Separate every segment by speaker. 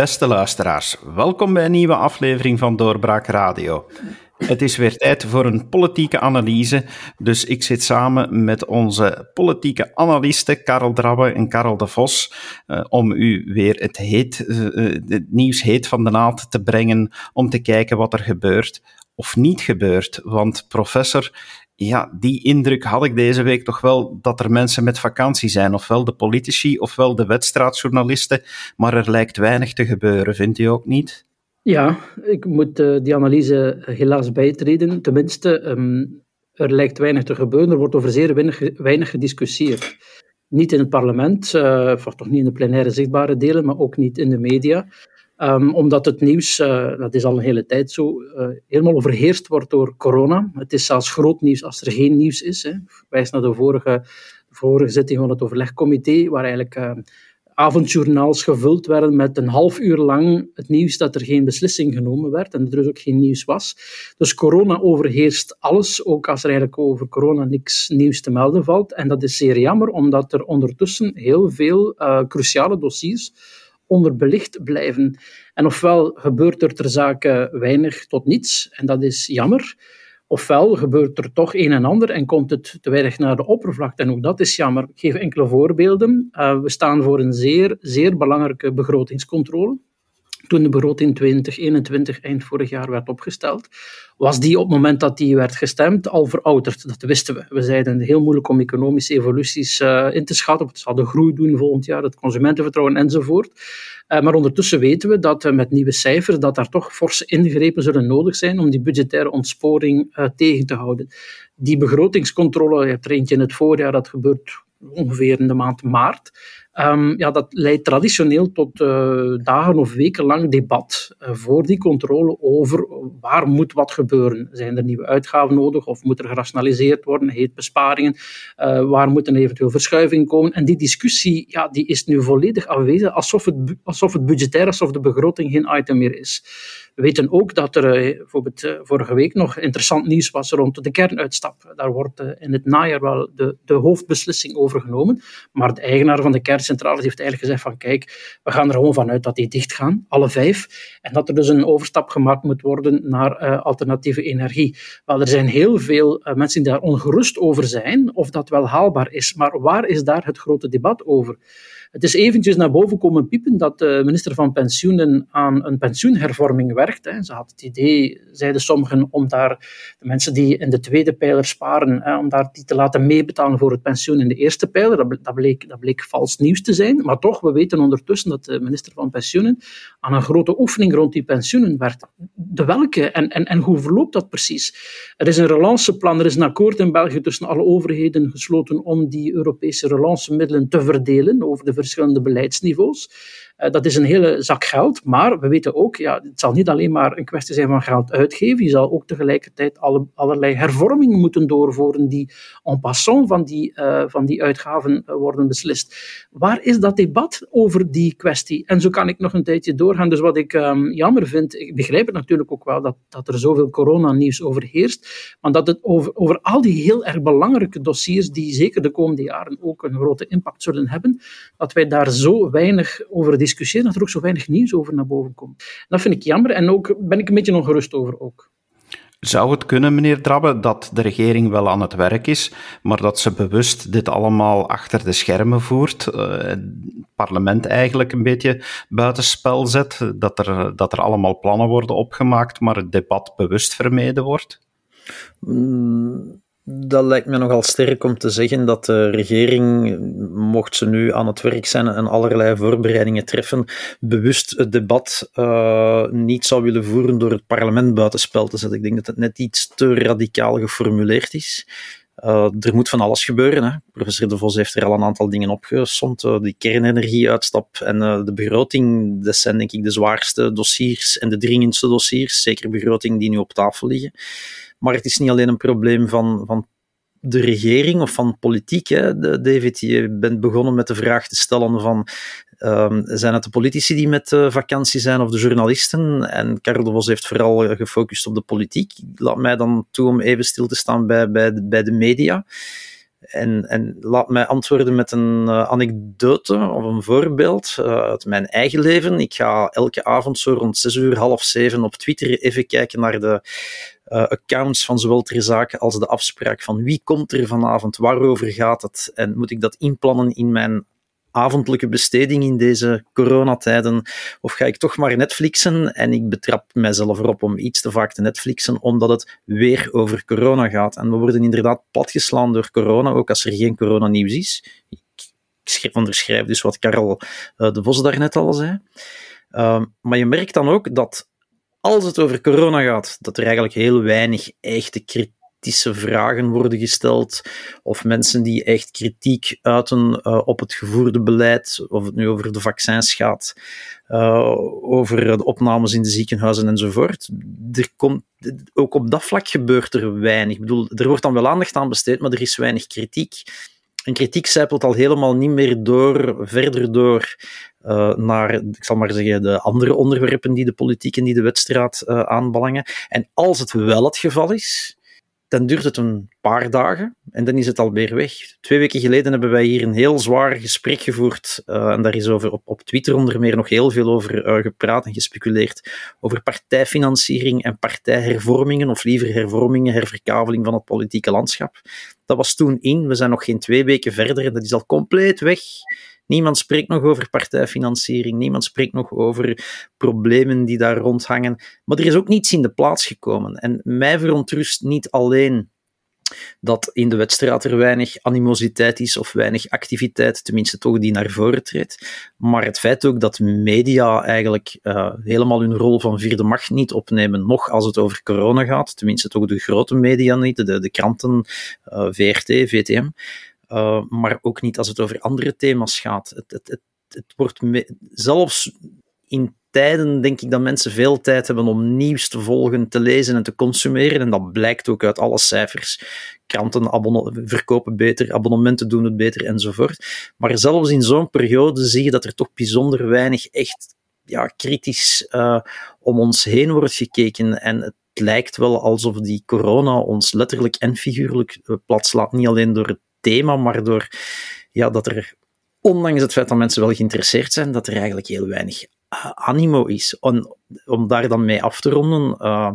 Speaker 1: Beste luisteraars, welkom bij een nieuwe aflevering van Doorbraak Radio. Het is weer tijd voor een politieke analyse, dus ik zit samen met onze politieke analisten Karel Drabbe en Karel de Vos uh, om u weer het, heet, uh, het nieuws heet van de naald te brengen, om te kijken wat er gebeurt of niet gebeurt. Want professor, ja, die indruk had ik deze week toch wel dat er mensen met vakantie zijn. Ofwel de politici, ofwel de wedstrijdjournalisten. Maar er lijkt weinig te gebeuren, vindt u ook niet?
Speaker 2: Ja, ik moet uh, die analyse helaas bijtreden. Tenminste, um, er lijkt weinig te gebeuren. Er wordt over zeer weinig, weinig gediscussieerd. Niet in het parlement, uh, of toch niet in de plenaire zichtbare delen, maar ook niet in de media. Um, omdat het nieuws, uh, dat is al een hele tijd zo, uh, helemaal overheerst wordt door corona. Het is zelfs groot nieuws als er geen nieuws is. Hè. Wijs naar de vorige, vorige zitting van het overlegcomité, waar eigenlijk uh, avondjournaals gevuld werden met een half uur lang het nieuws dat er geen beslissing genomen werd en er dus ook geen nieuws was. Dus corona overheerst alles, ook als er eigenlijk over corona niks nieuws te melden valt. En dat is zeer jammer, omdat er ondertussen heel veel cruciale dossiers onderbelicht blijven. En ofwel gebeurt er ter zake weinig tot niets, en dat is jammer. Ofwel gebeurt er toch een en ander en komt het te weinig naar de oppervlakte. En ook dat is jammer. Ik geef enkele voorbeelden. Uh, we staan voor een zeer, zeer belangrijke begrotingscontrole toen de begroting 2021 eind vorig jaar werd opgesteld, was die op het moment dat die werd gestemd al verouderd. Dat wisten we. We zeiden heel moeilijk om economische evoluties uh, in te schatten. Het zal de groei doen volgend jaar, het consumentenvertrouwen enzovoort. Uh, maar ondertussen weten we dat met nieuwe cijfers dat daar toch forse ingrepen zullen nodig zijn om die budgettaire ontsporing tegen te houden. Die begrotingscontrole, je hebt er eentje in het voorjaar, dat gebeurt ongeveer in de maand maart. Um, ja, dat leidt traditioneel tot uh, dagen of weken lang debat uh, voor die controle over waar moet wat gebeuren. Zijn er nieuwe uitgaven nodig of moet er gerationaliseerd worden? Heet besparingen? Uh, waar moet een eventueel verschuiving komen? En die discussie ja, die is nu volledig afwezig, alsof het, alsof het budgetair, alsof de begroting geen item meer is. We weten ook dat er bijvoorbeeld vorige week nog interessant nieuws was rond de kernuitstap. Daar wordt in het najaar wel de, de hoofdbeslissing over genomen, maar de eigenaar van de kern Centrale heeft eigenlijk gezegd van kijk, we gaan er gewoon vanuit dat die dicht gaan, alle vijf, en dat er dus een overstap gemaakt moet worden naar uh, alternatieve energie. Wel, er zijn heel veel uh, mensen die daar ongerust over zijn, of dat wel haalbaar is, maar waar is daar het grote debat over? Het is eventjes naar boven komen piepen dat de minister van Pensioenen aan een pensioenhervorming werkt. Hè. Ze had het idee, zeiden sommigen, om daar de mensen die in de tweede pijler sparen, hè, om daar die te laten meebetalen voor het pensioen in de eerste pijler. Dat, bleek, dat bleek vals nieuws te zijn. Maar toch, we weten ondertussen dat de minister van Pensioenen aan een grote oefening rond die pensioenen werkt. De welke en, en, en hoe verloopt dat precies? Er is een relanceplan, er is een akkoord in België tussen alle overheden gesloten om die Europese relancemiddelen te verdelen over de verschillende beleidsniveaus. Uh, dat is een hele zak geld, maar we weten ook, ja, het zal niet alleen maar een kwestie zijn van geld uitgeven, je zal ook tegelijkertijd alle, allerlei hervormingen moeten doorvoeren die en passant van die, uh, van die uitgaven uh, worden beslist. Waar is dat debat over die kwestie? En zo kan ik nog een tijdje doorgaan. Dus wat ik um, jammer vind, ik begrijp het natuurlijk ook wel dat, dat er zoveel coronanieuws overheerst, maar dat het over, over al die heel erg belangrijke dossiers, die zeker de komende jaren ook een grote impact zullen hebben, dat wij daar zo weinig over discussiëren discussiëren, dat er ook zo weinig nieuws over naar boven komt. dat vind ik jammer en ook ben ik een beetje ongerust over ook.
Speaker 1: Zou het kunnen, meneer Drabbe, dat de regering wel aan het werk is, maar dat ze bewust dit allemaal achter de schermen voert, uh, het parlement eigenlijk een beetje buitenspel zet, dat er, dat er allemaal plannen worden opgemaakt, maar het debat bewust vermeden wordt?
Speaker 3: Mm, dat lijkt me nogal sterk om te zeggen dat de regering, mocht ze nu aan het werk zijn en allerlei voorbereidingen treffen, bewust het debat uh, niet zou willen voeren door het parlement buitenspel te zetten. Ik denk dat het net iets te radicaal geformuleerd is. Uh, er moet van alles gebeuren. Hè. Professor De Vos heeft er al een aantal dingen opgesomd. Uh, die kernenergieuitstap en de begroting, dat zijn denk ik de zwaarste dossiers en de dringendste dossiers. Zeker begroting die nu op tafel liggen. Maar het is niet alleen een probleem van, van de regering of van politiek. Hè. David, je bent begonnen met de vraag te stellen van um, zijn het de politici die met uh, vakantie zijn of de journalisten? En Vos heeft vooral gefocust op de politiek. Laat mij dan toe om even stil te staan bij, bij, de, bij de media. En, en laat mij antwoorden met een uh, anekdote of een voorbeeld uh, uit mijn eigen leven. Ik ga elke avond zo rond 6 uur, half zeven op Twitter even kijken naar de uh, accounts van zowel ter zake als de afspraak van wie komt er vanavond, waarover gaat het en moet ik dat inplannen in mijn avondelijke besteding in deze coronatijden? Of ga ik toch maar Netflixen? En ik betrap mijzelf erop om iets te vaak te Netflixen, omdat het weer over corona gaat. En we worden inderdaad platgeslaan door corona, ook als er geen coronanieuws is. Ik onderschrijf dus wat Karel uh, de Vos daarnet al zei. Uh, maar je merkt dan ook dat als het over corona gaat, dat er eigenlijk heel weinig echte kritische vragen worden gesteld, of mensen die echt kritiek uiten uh, op het gevoerde beleid, of het nu over de vaccins gaat, uh, over de opnames in de ziekenhuizen enzovoort. Er komt, ook op dat vlak gebeurt er weinig. Ik bedoel, er wordt dan wel aandacht aan besteed, maar er is weinig kritiek. En kritiek zijpelt al helemaal niet meer door, verder door uh, naar, ik zal maar zeggen, de andere onderwerpen die de politiek en die de wedstrijd uh, aanbelangen. En als het wel het geval is, dan duurt het een paar dagen en dan is het alweer weg. Twee weken geleden hebben wij hier een heel zwaar gesprek gevoerd uh, en daar is over, op, op Twitter onder meer nog heel veel over uh, gepraat en gespeculeerd over partijfinanciering en partijhervormingen, of liever hervormingen, herverkaveling van het politieke landschap. Dat was toen in, we zijn nog geen twee weken verder en dat is al compleet weg. Niemand spreekt nog over partijfinanciering, niemand spreekt nog over problemen die daar rondhangen. Maar er is ook niets in de plaats gekomen. En mij verontrust niet alleen dat in de wedstrijd er weinig animositeit is of weinig activiteit, tenminste toch die naar voren treedt. Maar het feit ook dat media eigenlijk uh, helemaal hun rol van vierde macht niet opnemen, nog als het over corona gaat, tenminste toch de grote media niet, de, de kranten, uh, VRT, VTM. Uh, maar ook niet als het over andere thema's gaat. Het, het, het, het wordt zelfs in tijden denk ik dat mensen veel tijd hebben om nieuws te volgen, te lezen en te consumeren. En dat blijkt ook uit alle cijfers. Kranten verkopen beter, abonnementen doen het beter enzovoort. Maar zelfs in zo'n periode zie je dat er toch bijzonder weinig echt ja, kritisch uh, om ons heen wordt gekeken. En het lijkt wel alsof die corona ons letterlijk en figuurlijk uh, plat slaat. Niet alleen door het thema, maar door ja, dat er, ondanks het feit dat mensen wel geïnteresseerd zijn, dat er eigenlijk heel weinig uh, animo is. Om, daar dan mee af te ronden, uh,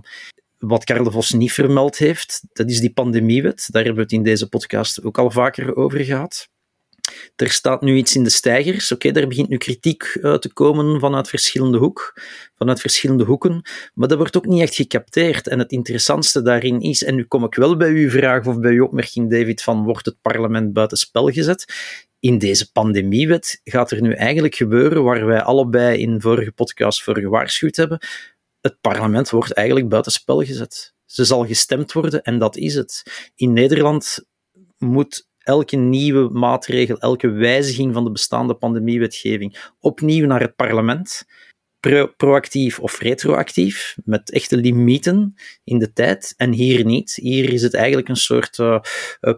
Speaker 3: wat Karel Vos niet vermeld heeft, dat is die pandemiewet. Daar hebben we het in deze podcast ook al vaker over gehad. Er staat nu iets in de stijgers. Oké, daar begint nu kritiek uh, te komen vanuit verschillende, hoek, vanuit verschillende hoeken. Maar dat wordt ook niet echt gecapteerd. En het interessantste daarin is, en nu kom ik wel bij uw vraag of bij uw opmerking, David, van wordt het parlement buitenspel gezet? In deze pandemiewet gaat er nu eigenlijk gebeuren waar wij allebei in vorige podcast voor gewaarschuwd hebben. Het parlement wordt eigenlijk buitenspel gezet. Ze zal gestemd worden en dat is het. In Nederland moet elke nieuwe maatregel, elke wijziging van de bestaande pandemiewetgeving opnieuw naar het parlement. Pro proactief of retroactief, met echte limieten in de tijd. En hier niet. Hier is het eigenlijk een soort uh,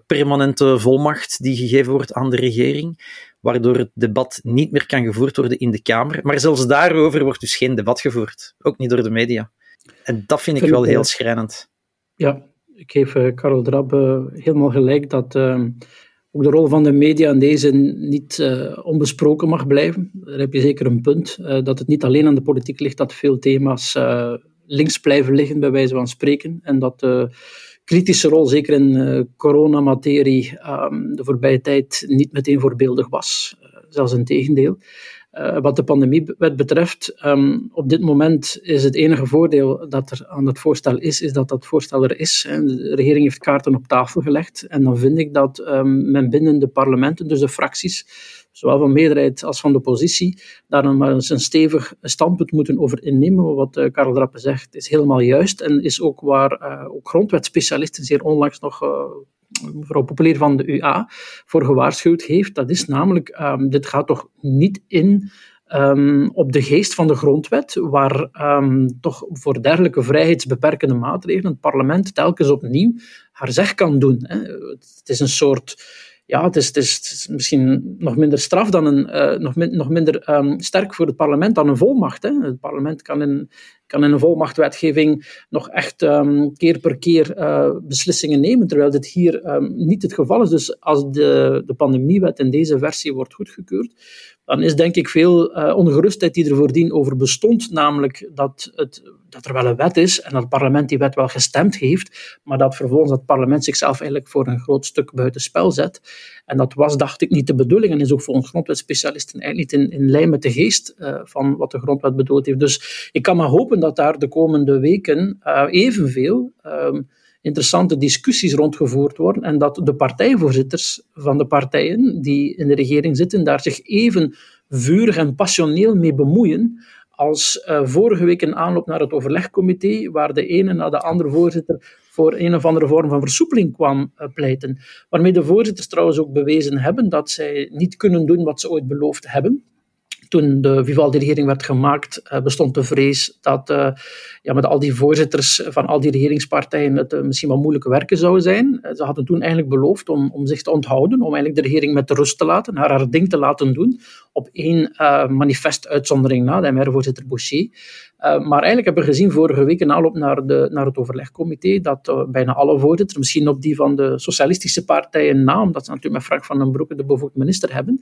Speaker 3: permanente volmacht die gegeven wordt aan de regering, waardoor het debat niet meer kan gevoerd worden in de Kamer. Maar zelfs daarover wordt dus geen debat gevoerd, ook niet door de media. En dat vind ik wel heel schrijnend.
Speaker 2: Ja, ik geef uh, Karel Drab uh, helemaal gelijk dat uh, ook de rol van de media in deze niet onbesproken mag blijven. Daar heb je zeker een punt. dat het niet alleen aan de politiek ligt dat veel thema's links blijven liggen, bij wijze van spreken. En dat de kritische rol, zeker in coronamaterie, ehm, de voorbije tijd niet meteen voorbeeldig was. zelfs in tegendeel. Uh, wat de pandemiewet betreft, um, op dit moment is het enige voordeel dat er aan het voorstel is, is dat dat voorstel er is. De regering heeft kaarten op tafel gelegd en dan vind ik dat um, men binnen de parlementen, dus de fracties, zowel van meerderheid als van de oppositie, daar dan maar eens een stevig standpunt moeten over innemen. Wat uh, Karel Drappe zegt is helemaal juist en is ook waar uh, ook grondwetspecialisten zeer onlangs nog mevrouw Populier van de UA voor gewaarschuwd heeft. Dat is namelijk, um, dit gaat toch niet in um, op de geest van de grondwet, waar um, toch voor dergelijke vrijheidsbeperkende maatregelen het parlement telkens opnieuw haar zeg kan doen. Hè. Het is een soort ja, het is, is, misschien nog minder straf dan een, uh, nog, min, nog minder um, sterk voor het parlement dan een volmacht. Hè. Het parlement kan in, kan een volmachtwetgeving nog echt um, keer per keer uh, beslissingen nemen, terwijl dit hier um, niet het geval is. Dus als de, de pandemiewet in deze versie wordt goedgekeurd, dan is denk ik veel uh, ongerustheid die er voordien over bestond, namelijk dat, het, dat er wel een wet is en dat het parlement die wet wel gestemd heeft, maar dat vervolgens het parlement zichzelf eigenlijk voor een groot stuk buitenspel zet. En dat was, dacht ik, niet de bedoeling en is ook volgens grondwetspecialisten eigenlijk niet in, in lijn met de geest uh, van wat de grondwet bedoeld heeft. Dus ik kan maar hopen dat daar de komende weken uh, evenveel um, interessante discussies rondgevoerd worden en dat de partijvoorzitters van de partijen die in de regering zitten daar zich even vurig en passioneel mee bemoeien als uh, vorige week een aanloop naar het overlegcomité, waar de ene na de andere voorzitter voor een of andere vorm van versoepeling kwam uh, pleiten. Waarmee de voorzitters trouwens ook bewezen hebben dat zij niet kunnen doen wat ze ooit beloofd hebben toen de Vivaldi-regering werd gemaakt, uh, bestond de vrees dat uh, ja, met al die voorzitters van al die regeringspartijen het uh, misschien wel moeilijke werken zou zijn. ze hadden toen eigenlijk beloofd om, om zich te onthouden, om eigenlijk de regering met rust te laten, haar haar ding te laten doen, op één manifestuitzondering na, de MR-voorzitter Boucher. Maar eigenlijk hebben we gezien vorige week in aanloop naar, de, naar het overlegcomité dat bijna alle voorzitters, misschien op die van de socialistische partijen na, omdat ze natuurlijk met Frank van den Broeke de bevoegd minister hebben,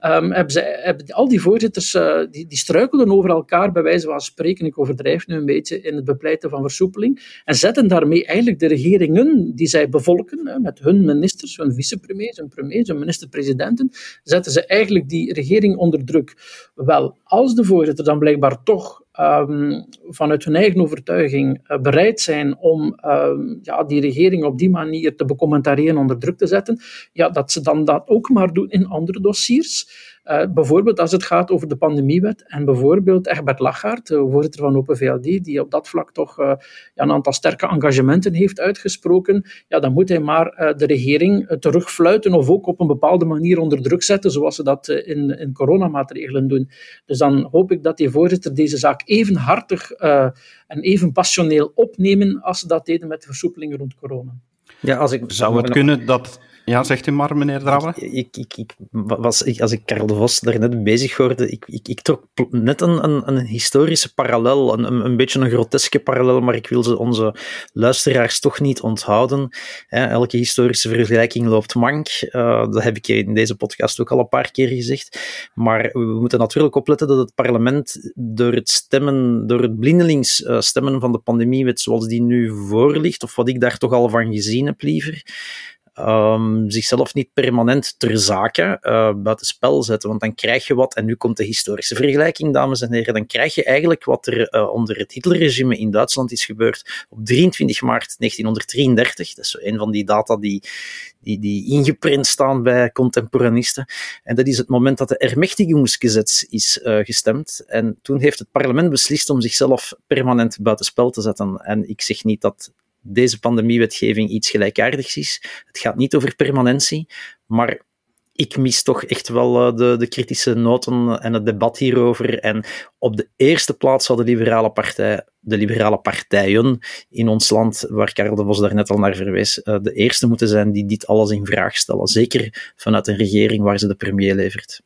Speaker 2: um, hebben, ze, hebben al die voorzitters uh, die, die struikelden over elkaar, bij wijze van spreken, ik overdrijf nu een beetje, in het bepleiten van versoepeling, en zetten daarmee eigenlijk de regeringen die zij bevolken, met hun ministers, hun vicepremiers, hun premiers, hun minister-presidenten, zetten ze eigenlijk die regering onder druk. Wel, als de voorzitter dan blijkbaar toch um, vanuit hun eigen overtuiging uh, bereid zijn om um, ja, die regering op die manier te becommentariëren, onder druk te zetten, ja, dat ze dan dat ook maar doen in andere dossiers. Uh, bijvoorbeeld als het gaat over de pandemiewet en bijvoorbeeld Egbert Lachaert, de voorzitter van Open VLD, die op dat vlak toch uh, ja, een aantal sterke engagementen heeft uitgesproken, ja, dan moet hij maar uh, de regering terugfluiten of ook op een bepaalde manier onder druk zetten, zoals ze dat in, in coronamaatregelen doen. Dus dan hoop ik dat die voorzitter deze zaak even hartig en even passioneel opnemen als ze dat deden met de versoepelingen rond corona.
Speaker 1: Ja, als ik, Zou het kunnen dat ja, zegt u maar, meneer Drouwen.
Speaker 3: Ik, ik, ik, was, ik, als ik Karel de Vos daarnet bezig hoorde, ik, ik, ik trok net een, een, een historische parallel, een, een, beetje een groteske parallel, maar ik wil ze onze luisteraars toch niet onthouden. elke historische vergelijking loopt mank. Uh, dat heb ik in deze podcast ook al een paar keer gezegd. Maar we moeten natuurlijk opletten dat het parlement door het stemmen, door het blindelings uh, stemmen van de pandemiewet zoals die nu voor ligt, of wat ik daar toch al van gezien heb liever, um, zichzelf niet permanent ter zake uh, buiten spel zetten. Want dan krijg je wat, en nu komt de historische vergelijking, dames en heren, dan krijg je eigenlijk wat er uh, onder het Hitlerregime in Duitsland is gebeurd op 23 maart 1933. Dat is zo een van die data die, die, die ingeprint staan bij contemporanisten. En dat is het moment dat de Ermächtigungsgesetz is uh, gestemd. En toen heeft het parlement beslist om zichzelf permanent buitenspel te zetten. En ik zeg niet dat deze pandemiewetgeving iets gelijkaardigs is. Het gaat niet over permanentie, maar ik mis toch echt wel eh, de, de kritische noten en het debat hierover. En op de eerste plaats zou de liberale partij, de liberale partijen in ons land, waar Karel de Vos daarnet al naar verwees, eh, de eerste moeten zijn die dit alles in vraag stellen. Zeker vanuit een regering waar ze de premier levert.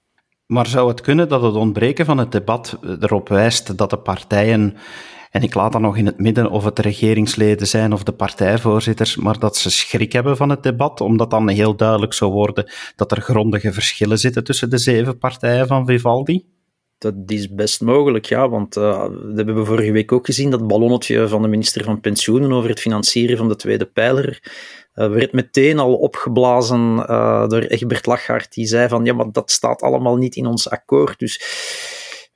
Speaker 1: Maar zou het kunnen dat het ontbreken van het debat erop wijst dat de partijen en ik laat dan nog in het midden of het regeringsleden zijn of de partijvoorzitters, maar dat ze schrik hebben van het debat, omdat dan heel duidelijk zou worden dat er grondige verschillen zitten tussen de zeven partijen van Vivaldi?
Speaker 3: Dat is best mogelijk, ja, want uh, dat hebben we vorige week ook gezien, dat ballonnetje van de minister van Pensioenen over het financieren van de tweede pijler uh, werd meteen al opgeblazen uh, door Egbert Lachart, die zei van, ja, maar dat staat allemaal niet in ons akkoord, dus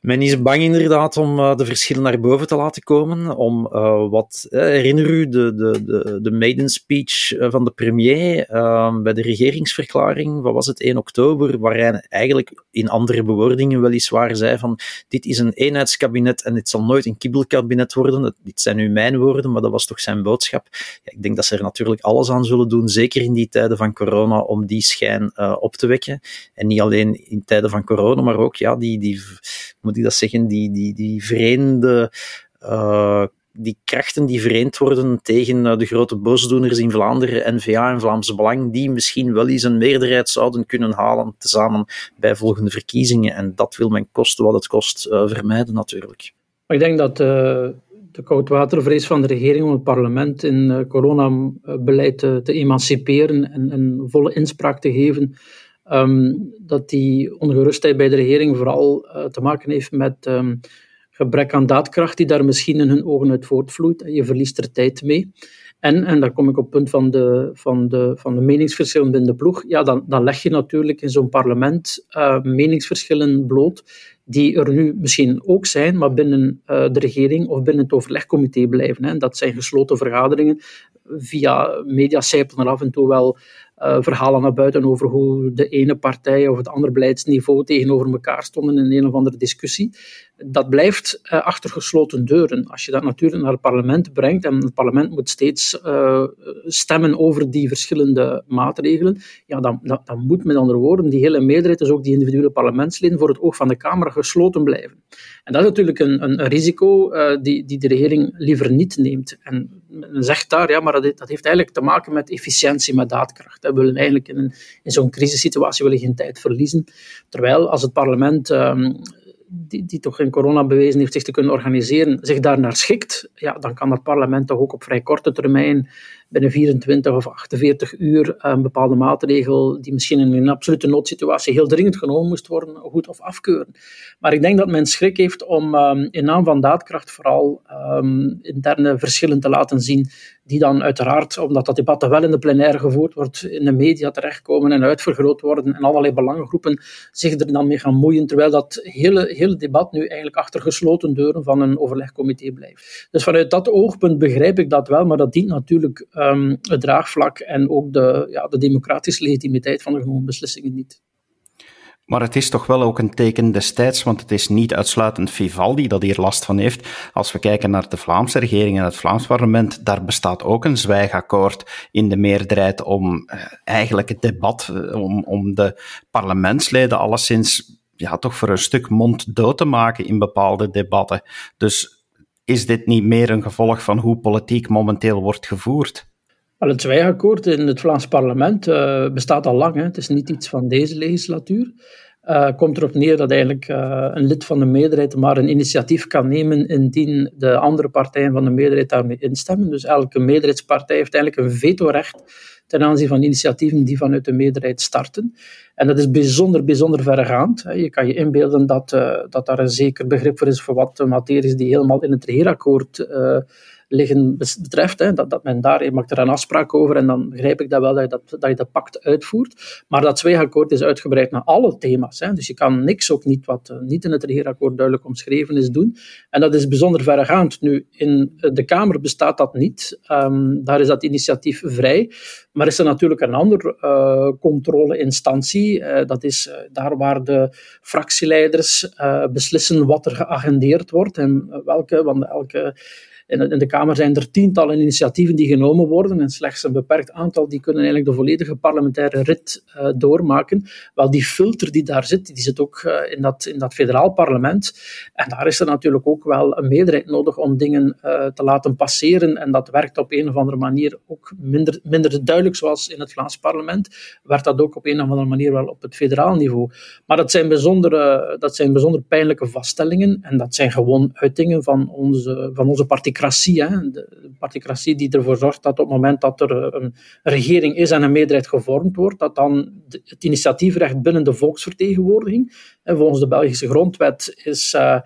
Speaker 3: men is bang inderdaad om uh, de verschillen naar boven te laten komen. Om uh, wat, uh, herinner u de, de, de, de maiden speech van de premier ehm, bij de regeringsverklaring, wat was het, 1 oktober, waar hij eigenlijk in andere bewoordingen weliswaar zei van dit is een eenheidskabinet en dit zal nooit een kibbelkabinet worden. Dit zijn nu mijn woorden, maar dat was toch zijn boodschap. Ja, ik denk dat ze er natuurlijk alles aan zullen doen, zeker in die tijden van corona, om die schijn op te wekken. En niet alleen in tijden van corona, maar ook ja, die, die moet ik dat zeggen, die, die, die vreemde uh, die krachten die vereend worden tegen de grote boosdoeners in Vlaanderen, NVA en Vlaams Belang, die misschien wel eens een meerderheid zouden kunnen halen tezamen bij volgende verkiezingen. En dat wil men kosten wat het kost vermijden natuurlijk.
Speaker 2: Maar ik denk dat de koudwatervrees van de regering om het parlement in uh, coronabeleid te, te emanciperen en, en, volle inspraak te geven, ehm, dat die ongerustheid bij de regering vooral uh, te maken heeft met um, gebrek aan daadkracht die daar misschien in hun ogen uit voortvloeit. Je verliest er tijd mee. En, en daar kom ik op het punt van de, van de, van de meningsverschillen binnen de ploeg. Ja, dan, dan leg je natuurlijk in zo'n parlement uh, meningsverschillen bloot die er nu misschien ook zijn, maar binnen uh, de regering of binnen het overlegcomité blijven. Hè. Dat zijn gesloten vergaderingen. Via media sijpelen er af en toe wel uh, verhalen naar buiten over hoe de ene partij of het andere beleidsniveau tegenover elkaar stonden in een of andere discussie. Dat blijft uh, achter gesloten deuren. Als je dat natuurlijk naar het parlement brengt, en het parlement moet steeds uh, stemmen over die verschillende maatregelen, ja, dan, dan, moet met andere woorden die hele meerderheid, dus ook die individuele parlementsleden, voor het oog van de Kamer gesloten blijven. En dat is natuurlijk een, een, een risico die, die de regering liever niet neemt. En men zegt daar, ja, maar dat, dat heeft eigenlijk te maken met efficiëntie, met daadkracht. We willen eigenlijk in, in zo'n crisissituatie willen geen tijd verliezen. Terwijl als het parlement, um, die, die toch in corona bewezen heeft zich te kunnen organiseren, zich daarnaar schikt, ja, dan kan dat parlement toch ook op vrij korte termijn binnen 24 of 48 uur een bepaalde maatregel die misschien in een absolute noodsituatie heel dringend genomen moest worden, goed of afkeuren. Maar ik denk dat men schrik heeft om um, in naam van daadkracht vooral um, interne verschillen te laten zien, die dan uiteraard, omdat dat debat wel in de plenaire gevoerd wordt, in de media terechtkomen en uitvergroot worden en allerlei belangengroepen zich er dan mee gaan moeien, terwijl dat hele, hele debat nu eigenlijk achter gesloten deuren van een overlegcomité blijft. Dus vanuit dat oogpunt begrijp ik dat wel, maar dat dient natuurlijk um, het draagvlak en ook de, ja, de democratische legitimiteit van de genomen beslissingen niet.
Speaker 1: Maar het is toch wel ook een teken destijds, want het is niet uitsluitend Vivaldi dat hier last van heeft. Als we kijken naar de Vlaamse regering en het Vlaams parlement, daar bestaat ook een zwijgakkoord in de meerderheid om eh, eigenlijk het debat, eh, om, om de parlementsleden alleszins ja, toch voor een stuk mond dood te maken in bepaalde debatten. Dus is dit niet meer een gevolg van hoe politiek momenteel wordt gevoerd?
Speaker 2: Wel, het zwijgakkoord in het Vlaams parlement uh, bestaat al lang. Hè. Het is niet iets van deze legislatuur. Uh, komt erop neer dat eigenlijk uh, een lid van de meerderheid maar een initiatief kan nemen indien de andere partijen van de meerderheid daarmee instemmen. Dus elke meerderheidspartij heeft eigenlijk een vetorecht ten aanzien van initiatieven die vanuit de meerderheid starten. En dat is bijzonder, bijzonder verregaand. Je kan je inbeelden dat, uh, dat daar een zeker begrip voor is voor wat materies die helemaal in het regeerakkoord liggen betreft, hè, dat, dat men daar, maakt er een afspraak over en dan begrijp ik dat wel dat je dat, dat, je dat pact uitvoert. Maar dat tweeakkoord is uitgebreid naar alle thema's. Hè, dus je kan niks, ook niet wat uh, niet in het regeerakkoord duidelijk omschreven is, doen. En dat is bijzonder verregaand. Nu, in de Kamer bestaat dat niet. Um, daar is dat initiatief vrij. Maar is er natuurlijk een andere uh, controleinstantie. Uh, dat is daar waar de fractieleiders beslissen wat er geagendeerd wordt en welke, want elke in de, Kamer zijn er tientallen initiatieven die genomen worden en slechts een beperkt aantal die kunnen eigenlijk de volledige parlementaire rit uh, doormaken. Wel, die filter die daar zit, die zit ook uh, in, dat, in dat federaal parlement. En daar is er natuurlijk ook wel een meerderheid nodig om dingen uh, te laten passeren. En dat werkt op een of andere manier ook minder, minder duidelijk zoals in het Vlaams parlement. Werkt dat ook op een of andere manier wel op het federaal niveau. Maar dat zijn bijzondere, dat zijn bijzonder pijnlijke vaststellingen en dat zijn gewoon uitingen van onze, van onze partij particratie. Hè, de particratie die ervoor zorgt dat op het moment dat er een regering is en een meerderheid gevormd wordt, dat dan het initiatiefrecht binnen de volksvertegenwoordiging, en volgens de Belgische grondwet, is, uh,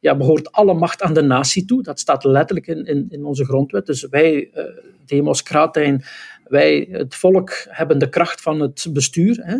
Speaker 2: ja, behoort alle macht aan de natie toe. Dat staat letterlijk in, in, in onze grondwet. Dus wij, uh, demos kratijn, wij, het volk, hebben de kracht van het bestuur. Hè.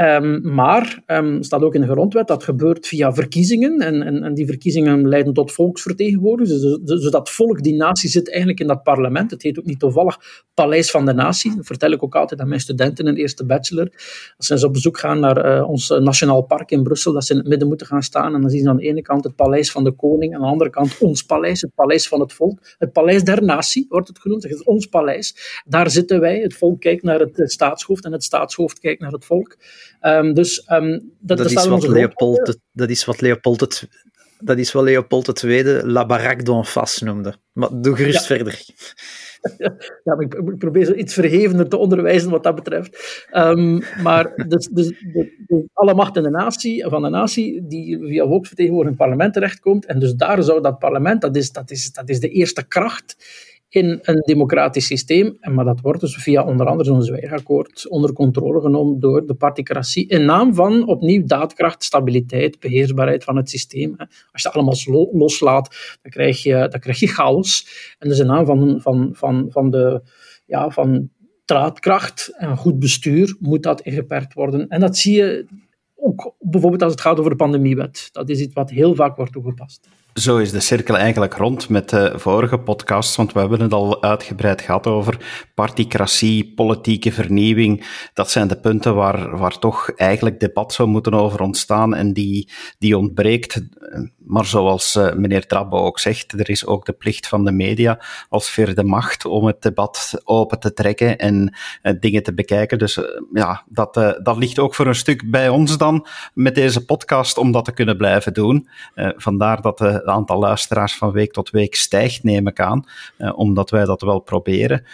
Speaker 2: Um, maar um, staat ook in de grondwet dat gebeurt via verkiezingen en, en, en die verkiezingen leiden tot volksvertegenwoordigers. Dus, dus, dus, dat volk, die natie, zit eigenlijk in dat parlement. Het heet ook niet toevallig Paleis van de Natie. Dat vertel ik ook altijd aan mijn studenten in eerste bachelor. Als ze op bezoek gaan naar uh, ons Nationaal Park in Brussel, dat ze in het midden moeten gaan staan en dan zien ze aan de ene kant het Paleis van de Koning, aan de andere kant ons paleis, het Paleis van het Volk. Het Paleis der Natie wordt het genoemd. Het is ons paleis. Daar zitten wij. Het volk kijkt naar het staatshoofd en het staatshoofd kijkt naar het volk. Um, dus, um,
Speaker 3: dat, dat, is wat Leopold dat is wat Leopold het dat is wat Leopold II La Baraque noemde. Maar doe gerust verder.
Speaker 2: Ja, ik, ik, probeer zo iets verhevener te onderwijzen wat dat betreft. Um, maar dus, dus, de, alle macht in de natie, van de natie die via volksvertegenwoordiging in het parlement terechtkomt. En dus daar zou dat parlement, dat is, dat is, dat is de eerste kracht in een democratisch systeem. Maar dat wordt dus via onder andere zo'n zwijgakkoord onder controle genomen door de particratie in naam van opnieuw daadkracht, stabiliteit, beheersbaarheid van het systeem. Als je het allemaal loslaat, dan krijg je, krijg je chaos. En dus in naam van, van, van, van, de, ja, van draadkracht en goed bestuur moet dat ingeperkt worden. En dat zie je ook bijvoorbeeld als het gaat over de pandemiewet. Dat is iets wat heel vaak wordt toegepast.
Speaker 1: Zo is de cirkel eigenlijk rond met de vorige podcast, want we hebben het al uitgebreid gehad over particratie, politieke vernieuwing. Dat zijn de punten waar, waar toch eigenlijk debat zou moeten over ontstaan en die, die ontbreekt. Maar zoals uh, meneer Trabbe ook zegt, er is ook de plicht van de media als vierde macht om het debat open te trekken en uh, dingen te bekijken. Dus uh, ja, dat, dat ligt ook voor een stuk bij ons dan met deze podcast om dat te kunnen blijven doen. vandaar dat het aantal luisteraars van week tot week stijgt, neem ik aan, eh, omdat wij dat wel proberen.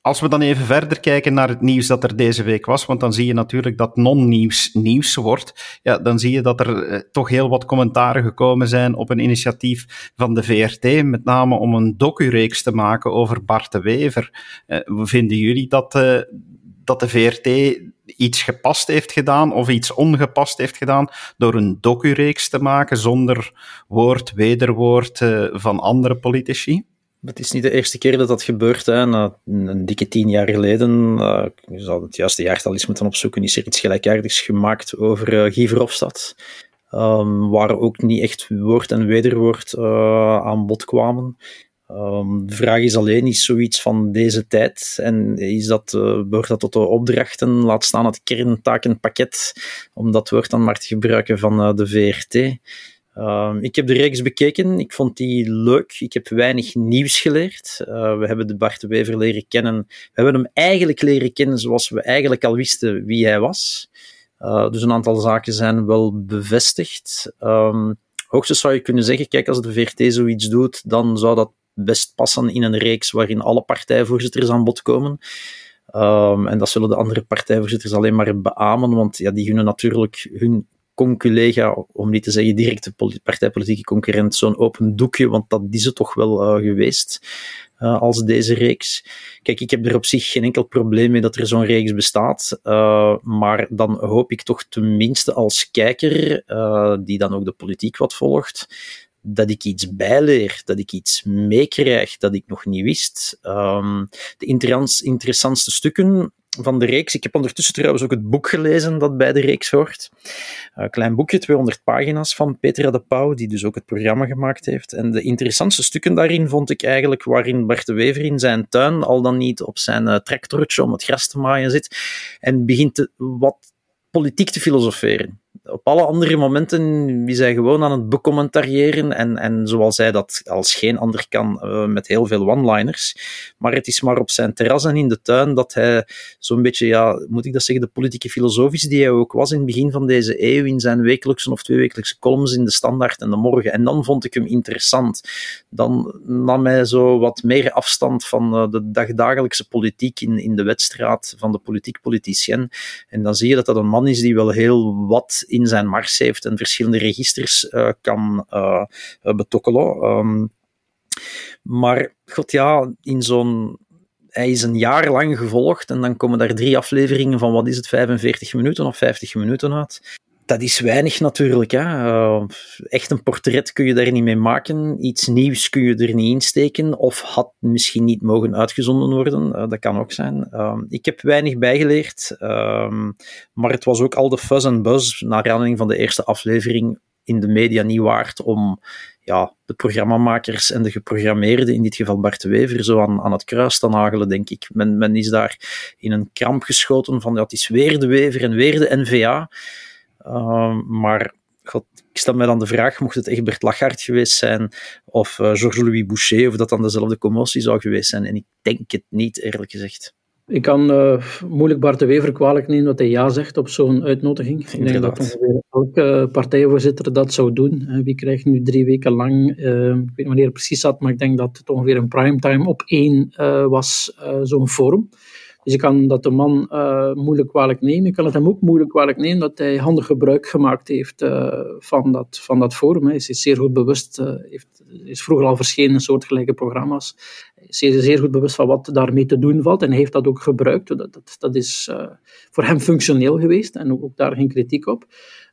Speaker 1: Als we dan even verder kijken naar het nieuws dat er deze week was, want dan zie je natuurlijk dat non-nieuws nieuws wordt, ja, dan zie je dat er eh, toch heel wat commentaren gekomen zijn op een initiatief van de VRT, met name om een docureeks te maken over Bart de Wever. Uh, vinden jullie dat, uh, dat de VRT iets gepast heeft gedaan of iets ongepast heeft gedaan door een docureeks te maken zonder woord, wederwoord uh, van andere politici?
Speaker 3: Het is niet de eerste keer dat dat gebeurt. Hè. Na een dikke tien jaar geleden, uh, je zou het juiste jaartal eens moeten opzoeken, is er iets gelijkaardigs gemaakt over uh, Guy. Um, waar ook niet echt woord en wederwoord aan bod kwamen. Um, de vraag is alleen, is zoiets van deze tijd en is dat, uh, behoort dat tot de opdrachten, laat staan het kerntakenpakket, om dat woord dan maar te gebruiken van uh, de VRT. Ehm, ik heb de reeks bekeken, ik vond die leuk, ik heb weinig nieuws geleerd. Uh, we hebben de Bart Wever leren kennen, we hebben hem eigenlijk leren kennen zoals we eigenlijk al wisten wie hij was. dus een aantal zaken zijn wel bevestigd. Um, hoogstens zou je kunnen zeggen, kijk, als de VRT zoiets doet, dan zou dat best passen in een reeks waarin alle partijvoorzitters aan bod komen. Um, en dat zullen de andere partijvoorzitters alleen maar beamen, want ja, die gunnen natuurlijk hun conculega, om niet te zeggen directe partijpolitieke concurrent, zo'n open doekje, want dat is het toch wel uh, geweest uh, als deze reeks. Kijk, ik heb er op zich geen enkel probleem mee dat er zo'n reeks bestaat, uh, maar dan hoop ik toch tenminste als kijker, die dan ook de politiek wat volgt, dat ik iets bijleer, dat ik iets meekrijg dat ik nog niet wist. Um, de interessantste stukken van de reeks. Ik heb ondertussen trouwens ook het boek gelezen dat bij de reeks hoort. Een klein boekje, 200 pagina's van Petra de Pauw, die dus ook het programma gemaakt heeft. En de interessantste stukken daarin vond ik eigenlijk waarin Bart de Wever in zijn tuin, al dan niet op zijn uh, tractortje om het gras te maaien zit, en begint te, wat politiek te filosoferen op alle andere momenten is hij gewoon aan het becommentariëren en, en zoals hij dat als geen ander kan, uh, met heel veel one-liners. Maar het is maar op zijn terras en in de tuin dat hij zo'n beetje, ja, moet ik dat zeggen, de politieke filosofis die hij ook was in het begin van deze eeuw in zijn wekelijkse of tweewekelijkse columns in de Standaard en de Morgen. En dan vond ik hem interessant. Dan nam hij zo wat meer afstand van uh, de dagdagelijkse politiek in, in de wedstraat van de politiek-politicien. En dan zie je dat dat een man is die wel heel wat in zijn mars heeft en verschillende registers uh, kan uh, betokkelen. Um, maar god ja, in zo'n hij is een jaar lang gevolgd en dan komen daar drie afleveringen van, wat is het, 45 minuten of 50 minuten uit dat is weinig natuurlijk. Hè. Uh, echt een portret kun je daar niet mee maken. Iets nieuws kun je er niet insteken. Of had misschien niet mogen uitgezonden worden. Uh, dat kan ook zijn. Uh, ik heb weinig bijgeleerd. Ehm, maar het was ook al de fuzz en buzz naar aanleiding van de eerste aflevering in de media niet waard om ja, de programmamakers en de geprogrammeerden, in dit geval Bart Wever, zo aan, aan het kruis te nagelen, denk ik. Men, men is daar in een kramp geschoten van ja, het is weer de Wever en weer de NVA. Ehm, maar God, ik stel mij dan de vraag, mocht het echt Bert Lachart geweest zijn of uh, Georges-Louis Boucher, of dat dan dezelfde commotie zou geweest zijn. En ik denk het niet, eerlijk gezegd.
Speaker 2: Ik kan uh, moeilijk Bart de Wever kwalijk nemen dat hij ja zegt op zo'n uitnodiging. Ik denk dat ongeveer elke partijvoorzitter dat zou doen. Wie krijgt nu drie weken lang, uh, ik weet niet wanneer het precies zat, maar ik denk dat het ongeveer een primetime op één uh, was, zo'n forum. Dus ik kan dat de man moeilijk kwalijk nemen. Ik kan het hem ook moeilijk kwalijk nemen dat hij handig gebruik gemaakt heeft van, dat, van dat forum. Hij is zeer goed bewust, heeft, is vroeger al verschenen in soortgelijke programma's zeer, zeer goed bewust van wat daarmee te doen valt en hij heeft dat ook gebruikt. Dat, dat, dat is uh, voor hem functioneel geweest en ook, ook daar geen kritiek op.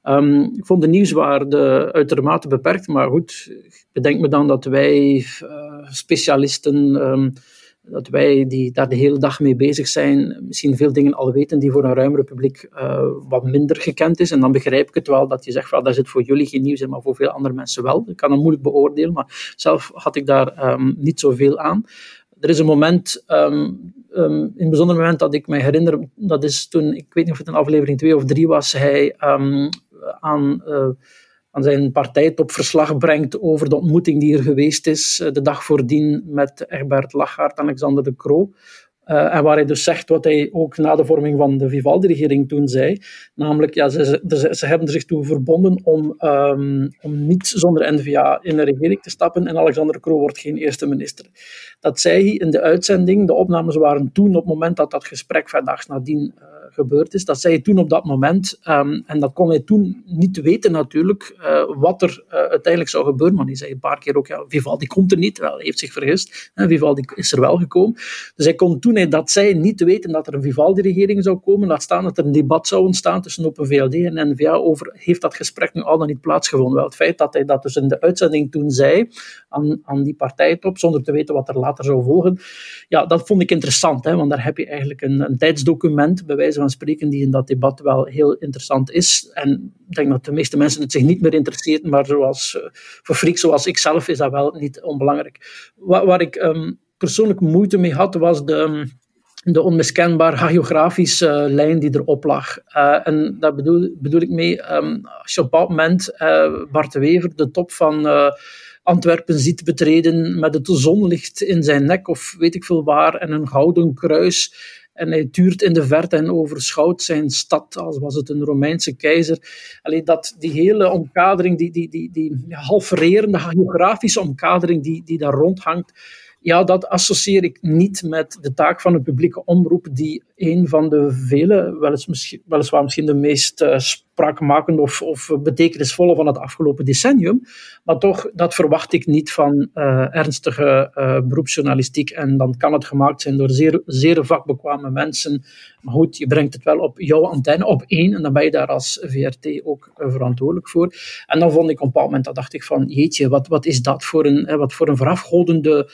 Speaker 2: Um, ik vond de nieuwswaarde uitermate beperkt, maar goed, bedenk me dan dat wij uh, specialisten um, dat wij die daar de hele dag mee bezig zijn, misschien veel dingen al weten die voor een ruimer publiek uh, wat minder gekend is. En dan begrijp ik het wel dat je zegt, van, dat zit voor jullie geen nieuws in, maar voor veel andere mensen wel. Ik kan het moeilijk beoordelen, maar zelf had ik daar um, niet zoveel aan. Er is een moment, um, um, een bijzonder moment dat ik me herinner, dat is toen, ik weet niet of het een aflevering 2 of 3 was, hij aan... Uh, aan zijn partijtop verslag brengt over de ontmoeting die er geweest is eh, de dag voordien met Egbert Lachaert en Alexander de Croo. Uh, en waar hij dus zegt wat hij ook na de vorming van de Vivaldi-regering toen zei, namelijk ja, ze, ze, ze hebben zich toe verbonden om, um, om niet zonder N-VA in een regering te stappen en Alexander de Croo wordt geen eerste minister. Dat zei hij in de uitzending, de opnames waren toen, op het moment dat dat gesprek vandaag nadien uh, gebeurd is. Dat zei hij toen op dat moment. Um, en dat kon hij toen niet weten natuurlijk, uh, wat er uh, uiteindelijk zou gebeuren. Maar hij zei een paar keer ook, ja, Vivaldi komt er niet. Wel, hij heeft zich vergist. Hè, Vivaldi is er wel gekomen. Dus hij kon toen hij dat zei niet weten dat er een Vivaldi-regering zou komen. Laat staan dat er een debat zou ontstaan tussen Open VLD en NVA over heeft dat gesprek nu al dan niet plaatsgevonden. Wel, het feit dat hij dat dus in de uitzending toen zei aan, aan die partijtop, zonder te weten wat er later zou volgen, ja, dat vond ik interessant. Hè, want daar heb je eigenlijk een, een tijdsdocument, bij wijze van spreken, die in dat debat wel heel interessant is. En ik denk dat de meeste mensen het zich niet meer interesseert, maar zoals, uh, voor freaks zoals ik zelf is dat wel niet onbelangrijk. Waar, ik um, persoonlijk moeite mee had, was de, de onmiskenbaar hagiografische uh, lijn die erop lag. Uh, en daar bedoel, bedoel ik mee, um, als je op dat moment Bart Wever de top van Antwerpen ziet betreden met het zonlicht in zijn nek of weet ik veel waar en een gouden kruis en hij tuurt in de verte en overschouwt zijn stad als was het een Romeinse keizer. Alleen dat, die hele omkadering, die, die, die, die geografische omkadering die, die daar rondhangt, ja, dat associeer ik niet met de taak van een publieke omroep, die een van de vele, weliswaar misschien de meest spraakmakende of, of betekenisvolle van het afgelopen decennium. Maar toch, dat verwacht ik niet van uh, ernstige uh, beroepsjournalistiek. En dan kan het gemaakt zijn door zeer, zeer vakbekwame mensen. Maar goed, je brengt het wel op jouw antenne, op één. En dan ben je daar als VRT ook verantwoordelijk voor. En dan vond ik op een bepaald moment, dat dacht ik van, jeetje, wat, wat is dat voor een, wat voor een verafgodende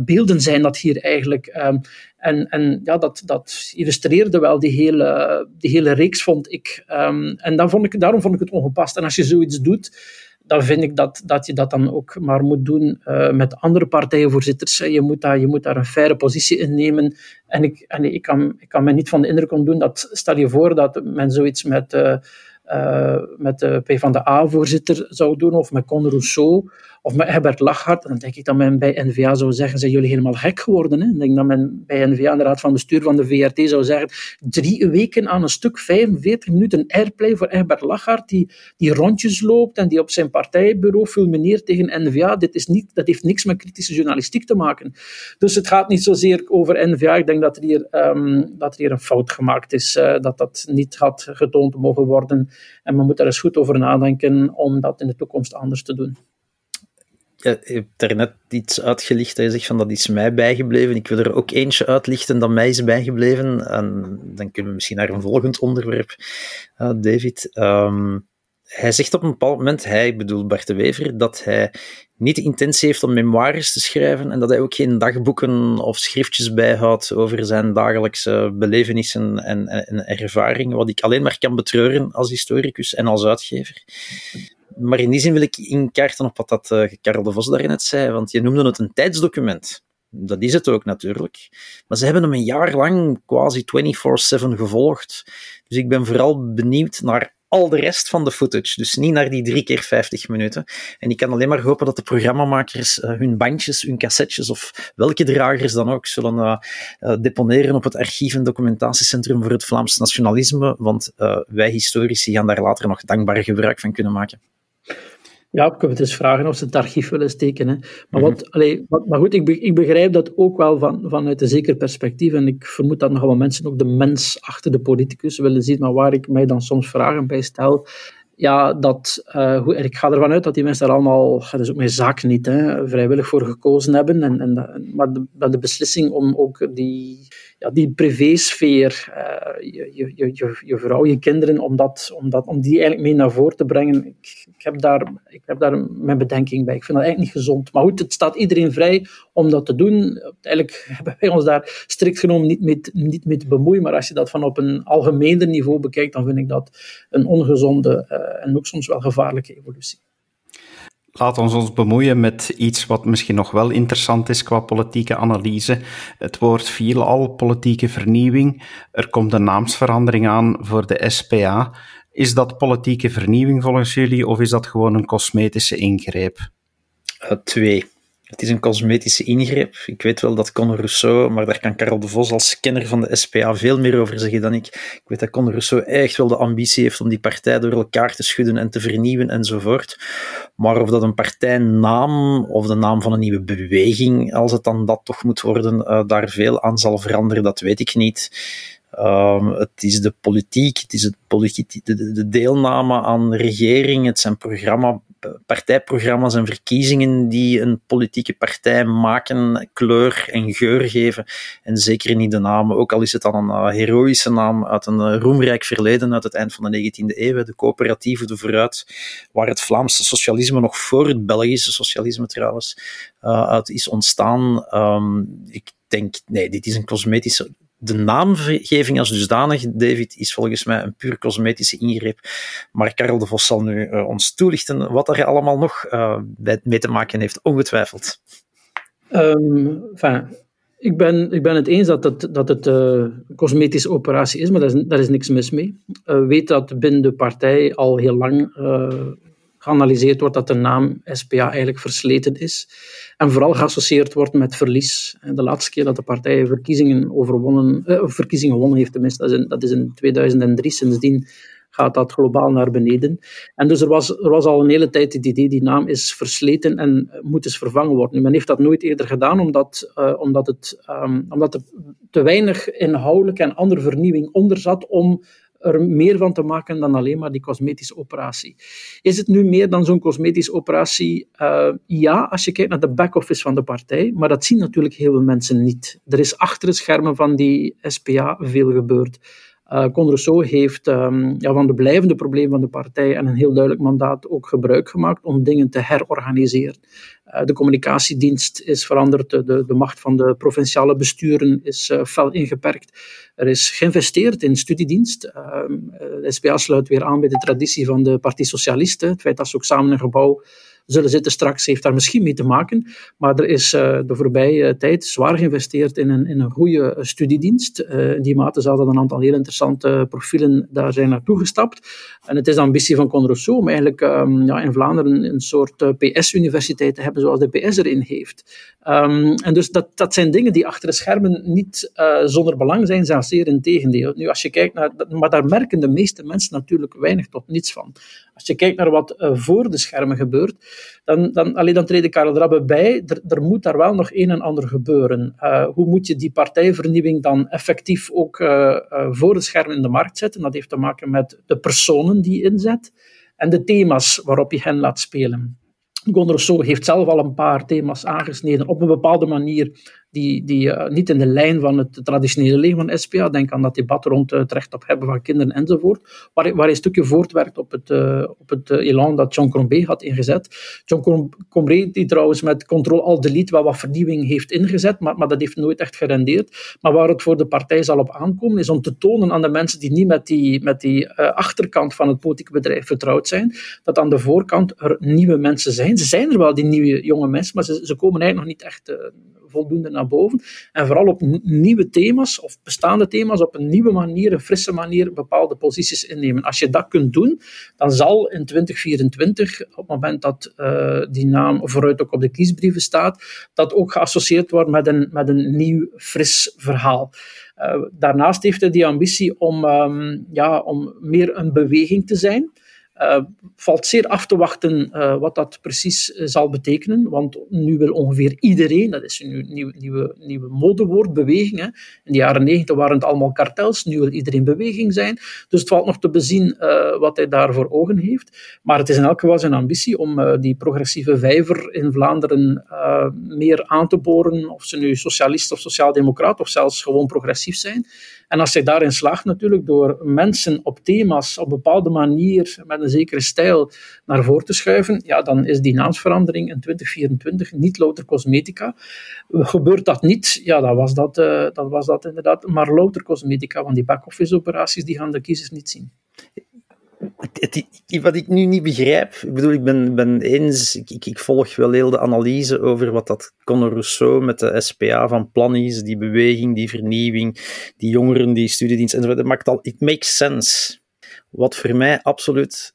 Speaker 2: beelden zijn dat hier eigenlijk. Um, en, en ja, dat, dat illustreerde wel die hele, die hele reeks, vond ik. Um, en dan vond ik, daarom vond ik het ongepast. En als je zoiets doet, dan vind ik dat, dat je dat dan ook maar moet doen uh, met andere partijenvoorzitters. Je moet, daar, je moet daar een faire positie in nemen. En ik, ik, kan, ik kan me niet van de indruk doen dat, stel je voor dat men zoiets met... Uh, uh, met de P van de A-voorzitter zou doen, of met Con Rousseau, of met Herbert Lachhart, dan denk ik dat men bij NVA zou zeggen, zijn jullie helemaal gek geworden? Hè? Ik denk dat men bij NVA, in de raad van bestuur van de VRT, zou zeggen, drie weken aan een stuk, 45 minuten airplay voor Herbert Lachhart, die, die rondjes loopt en die op zijn partijbureau fulmineert tegen NVA. Dit is niet, dat heeft niks met kritische journalistiek te maken. Dus het gaat niet zozeer over NVA. Ik denk dat er hier, um, dat er hier een fout gemaakt is, uh, dat dat niet had getoond mogen worden. En men moet daar eens goed over nadenken om dat in de toekomst anders te doen
Speaker 3: je hebt daarnet iets uitgelicht dat je zegt van dat is mij bijgebleven. Ik wil er ook eentje uitlichten dat mij is bijgebleven. En dan kunnen we misschien naar een volgend onderwerp, uh, David. Um, hij zegt op een bepaald moment, hij bedoelt Bart de Wever, dat hij niet de intentie heeft om memoires te schrijven en dat hij ook geen dagboeken of schriftjes bijhoudt over zijn dagelijkse belevenissen en, en, en ervaringen, wat ik alleen maar kan betreuren als historicus en als uitgever. Maar in die zin wil ik inkaarten op wat dat uh, Karel de Vos daarnet zei, want je noemde het een tijdsdocument. Dat is het ook natuurlijk. Maar ze hebben hem een jaar lang quasi 24-7 gevolgd. Dus ik ben vooral benieuwd naar al de rest van de footage. Dus niet naar die drie keer 50 minuten. En ik kan alleen maar hopen dat de programmamakers uh, hun bandjes, hun cassettes of welke dragers dan ook zullen uh, deponeren op het archief- en documentatiecentrum voor het Vlaams nationalisme. Want wij historici gaan daar later nog dankbaar gebruik van kunnen maken.
Speaker 2: Ja, ik kan het eens vragen of ze het archief willen steken. Hè. Maar, mhm. wat, allee, wat, maar goed, ik, ik begrijp dat ook wel van, vanuit een zeker perspectief. En ik vermoed dat nogal wat mensen ook de mens achter de politicus willen zien. Maar waar ik mij dan soms vragen bij stel, ja, dat, uh, ik ga ervan uit dat die mensen daar allemaal, dat is ook mijn zaak niet, hè, vrijwillig voor gekozen hebben. En, en, maar de, de beslissing om ook die, ja, die privésfeer, uh, je, je, je, je vrouw, je kinderen, om, dat, om, dat, om die eigenlijk mee naar voren te brengen, ik, ik, heb daar, ik heb daar mijn bedenking bij. Ik vind dat eigenlijk niet gezond. Maar goed, het staat iedereen vrij om dat te doen. Eigenlijk hebben wij ons daar strikt genomen niet mee, niet mee te bemoeien, maar als je dat van op een algemener niveau bekijkt, dan vind ik dat een ongezonde uh, en ook soms wel gevaarlijke evolutie.
Speaker 1: Laat ons ons bemoeien met iets wat misschien nog wel interessant is qua politieke analyse. Het woord viel al, politieke vernieuwing. Er komt een naamsverandering aan voor de SPA. Is dat politieke vernieuwing volgens jullie of is dat gewoon een cosmetische ingreep?
Speaker 3: Uh, twee. Het is een cosmetische ingreep. Ik weet wel dat Conor Rousseau, maar daar kan Karel de Vos als kenner van de SPA veel meer over zeggen dan ik. Ik weet dat Conor Rousseau echt wel de ambitie heeft om die partij door elkaar te schudden en te vernieuwen enzovoort. Maar of dat een partijnaam of de naam van een nieuwe beweging, als het dan dat toch moet worden, uh, daar veel aan zal veranderen, dat weet ik niet. Um, het is de politiek, het is het de, de, deelname aan regering, het zijn programma, partijprogramma's en verkiezingen die een politieke partij maken, kleur en geur geven. En zeker niet de naam, ook al is het dan een uh, heroïsche naam uit een uh, roemrijk verleden, uit het eind van de 19e eeuw, de coöperatieve, de vooruit, waar het Vlaamse socialisme nog voor het Belgische socialisme trouwens uh, uit is ontstaan. Um, ik denk, nee, dit is een cosmetische de naamgeving als dusdanig, David, is volgens mij een puur cosmetische ingreep. Maar Karel de Vos zal nu uh, ons toelichten wat er allemaal nog uh, mee te maken heeft, ongetwijfeld.
Speaker 2: Enfin, ik, ben, ik ben het eens dat het, dat het uh, een cosmetische operatie is, maar daar is, daar is niks mis mee. Weet dat binnen de partij al heel lang geanalyseerd wordt dat de naam SPA eigenlijk versleten is. En vooral geassocieerd wordt met verlies. De laatste keer dat de partij verkiezingen, overwonnen, eh, verkiezingen gewonnen heeft, tenminste, dat is, in, dat is in 2003. Sindsdien gaat dat globaal naar beneden. En dus er was, er was al een hele tijd het idee, die naam is versleten en moet eens vervangen worden. Men heeft dat nooit eerder gedaan, omdat, uh, omdat, het, um, omdat er te weinig inhoudelijke en andere vernieuwing onder zat om er meer van te maken dan alleen maar die cosmetische operatie. Is het nu meer dan zo'n cosmetische operatie? Uh, ja, als je kijkt naar de back-office van de partij, maar dat zien natuurlijk heel veel mensen niet. Er is achter de schermen van die SPA veel gebeurd. Uh, heeft um, ja, van de blijvende problemen van de partij en een heel duidelijk mandaat ook gebruik gemaakt om dingen te herorganiseren. Uh, de communicatiedienst is veranderd, de, de, macht van de provinciale besturen is uh, fel ingeperkt. Er is geïnvesteerd in studiedienst. Ehm, de SPA sluit weer aan bij de traditie van de Partie Socialisten. Het feit dat ze ook samen een gebouw zullen zitten straks, heeft daar misschien mee te maken. Maar er is uh, de voorbije tijd zwaar geïnvesteerd in een, in een goede studiedienst. Uh, in die mate dat een aantal heel interessante profielen daar zijn naartoe gestapt. En het is de ambitie van Con Rousseau om eigenlijk um, ja, in Vlaanderen een soort PS-universiteit te hebben zoals de PS erin heeft. Um, en dus dat, dat zijn dingen die achter de schermen niet zonder belang zijn, zelfs zeer in tegendeel. Nu, als je kijkt naar, maar daar merken de meeste mensen natuurlijk weinig tot niets van. Als je kijkt naar wat voor de schermen gebeurt, dan, dan, alleen dan treedt Karel bij. Er, er, moet daar wel nog een en ander gebeuren. Uh, hoe moet je die partijvernieuwing dan effectief ook uh, voor het scherm in de markt zetten? Dat heeft te maken met de personen die je inzet en de thema's waarop je hen laat spelen. Gondorso heeft zelf al een paar thema's aangesneden op een bepaalde manier die, die uh, niet in de lijn van het traditionele leven van SPA, denk aan dat debat rond het recht op hebben van kinderen enzovoort, waar, waar een stukje voortwerkt op het, uh, op het elan dat John Crombie had ingezet. John die trouwens met Ctrl-Alt-Delete wel wat vernieuwing heeft ingezet, maar, maar dat heeft nooit echt gerendeerd. Maar waar het voor de partij zal op aankomen, is om te tonen aan de mensen die niet met die, met die achterkant van het politieke bedrijf vertrouwd zijn, dat aan de voorkant er nieuwe mensen zijn. Ze zijn er wel, die nieuwe jonge mensen, maar ze, ze komen eigenlijk nog niet echt voldoende naar boven. En vooral op nieuwe thema's of bestaande thema's op een nieuwe manier, een frisse manier, bepaalde posities innemen. Als je dat kunt doen, dan zal in 2024, op het moment dat uh, die naam vooruit ook op de kiesbrieven staat, dat ook geassocieerd wordt met een, met een nieuw, fris verhaal. Uh, daarnaast heeft hij die ambitie om, um, ja, om meer een beweging te zijn. Uh, valt zeer af te wachten uh, wat dat precies uh, zal betekenen, want nu wil ongeveer iedereen, dat is een nieuw, nieuwe, nieuwe modewoord, beweging. Hè. In de jaren negentig waren het allemaal kartels, nu wil iedereen beweging zijn. Dus het valt nog te bezien wat hij daar voor ogen heeft. Maar het is in elk geval zijn ambitie om die progressieve vijver in Vlaanderen meer aan te boren, of ze nu socialist of sociaaldemocraat of zelfs gewoon progressief zijn. En als hij daarin slaagt natuurlijk door mensen op thema's op een bepaalde manier met een zekere stijl naar voren te schuiven, ja, dan is die naamsverandering in 2024 niet louter cosmetica. Gebeurt dat niet, ja, dan was dat, uh, was dat inderdaad maar louter cosmetica, want die back-office operaties die gaan de kiezers niet zien
Speaker 3: wat ik nu niet begrijp, ik bedoel, ik ben, ben eens, ik, ik, volg wel heel de analyse over wat dat Conor Rousseau met de SPA van plan is, die beweging, die vernieuwing, die jongeren, die studiedienst enzovoort. Dat maakt al, it makes sense. Wat voor mij absoluut,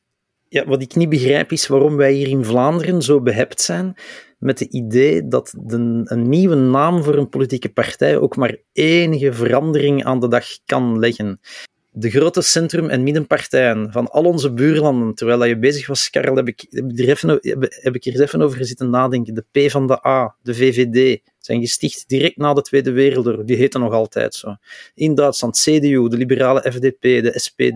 Speaker 3: ja, wat ik niet begrijp is waarom wij hier in Vlaanderen zo behept zijn met het idee dat de, een nieuwe naam voor een politieke partij ook maar enige verandering aan de dag kan leggen de grote centrum- en middenpartijen van al onze buurlanden, terwijl je bezig was, Karel, heb ik, heb, ik er even, er even over zitten nadenken. De P van de A, de VVD, zijn gesticht direct na de Tweede Wereldoorlog. Die heten nog altijd zo. In Duitsland CDU, de liberale FDP, de SPD,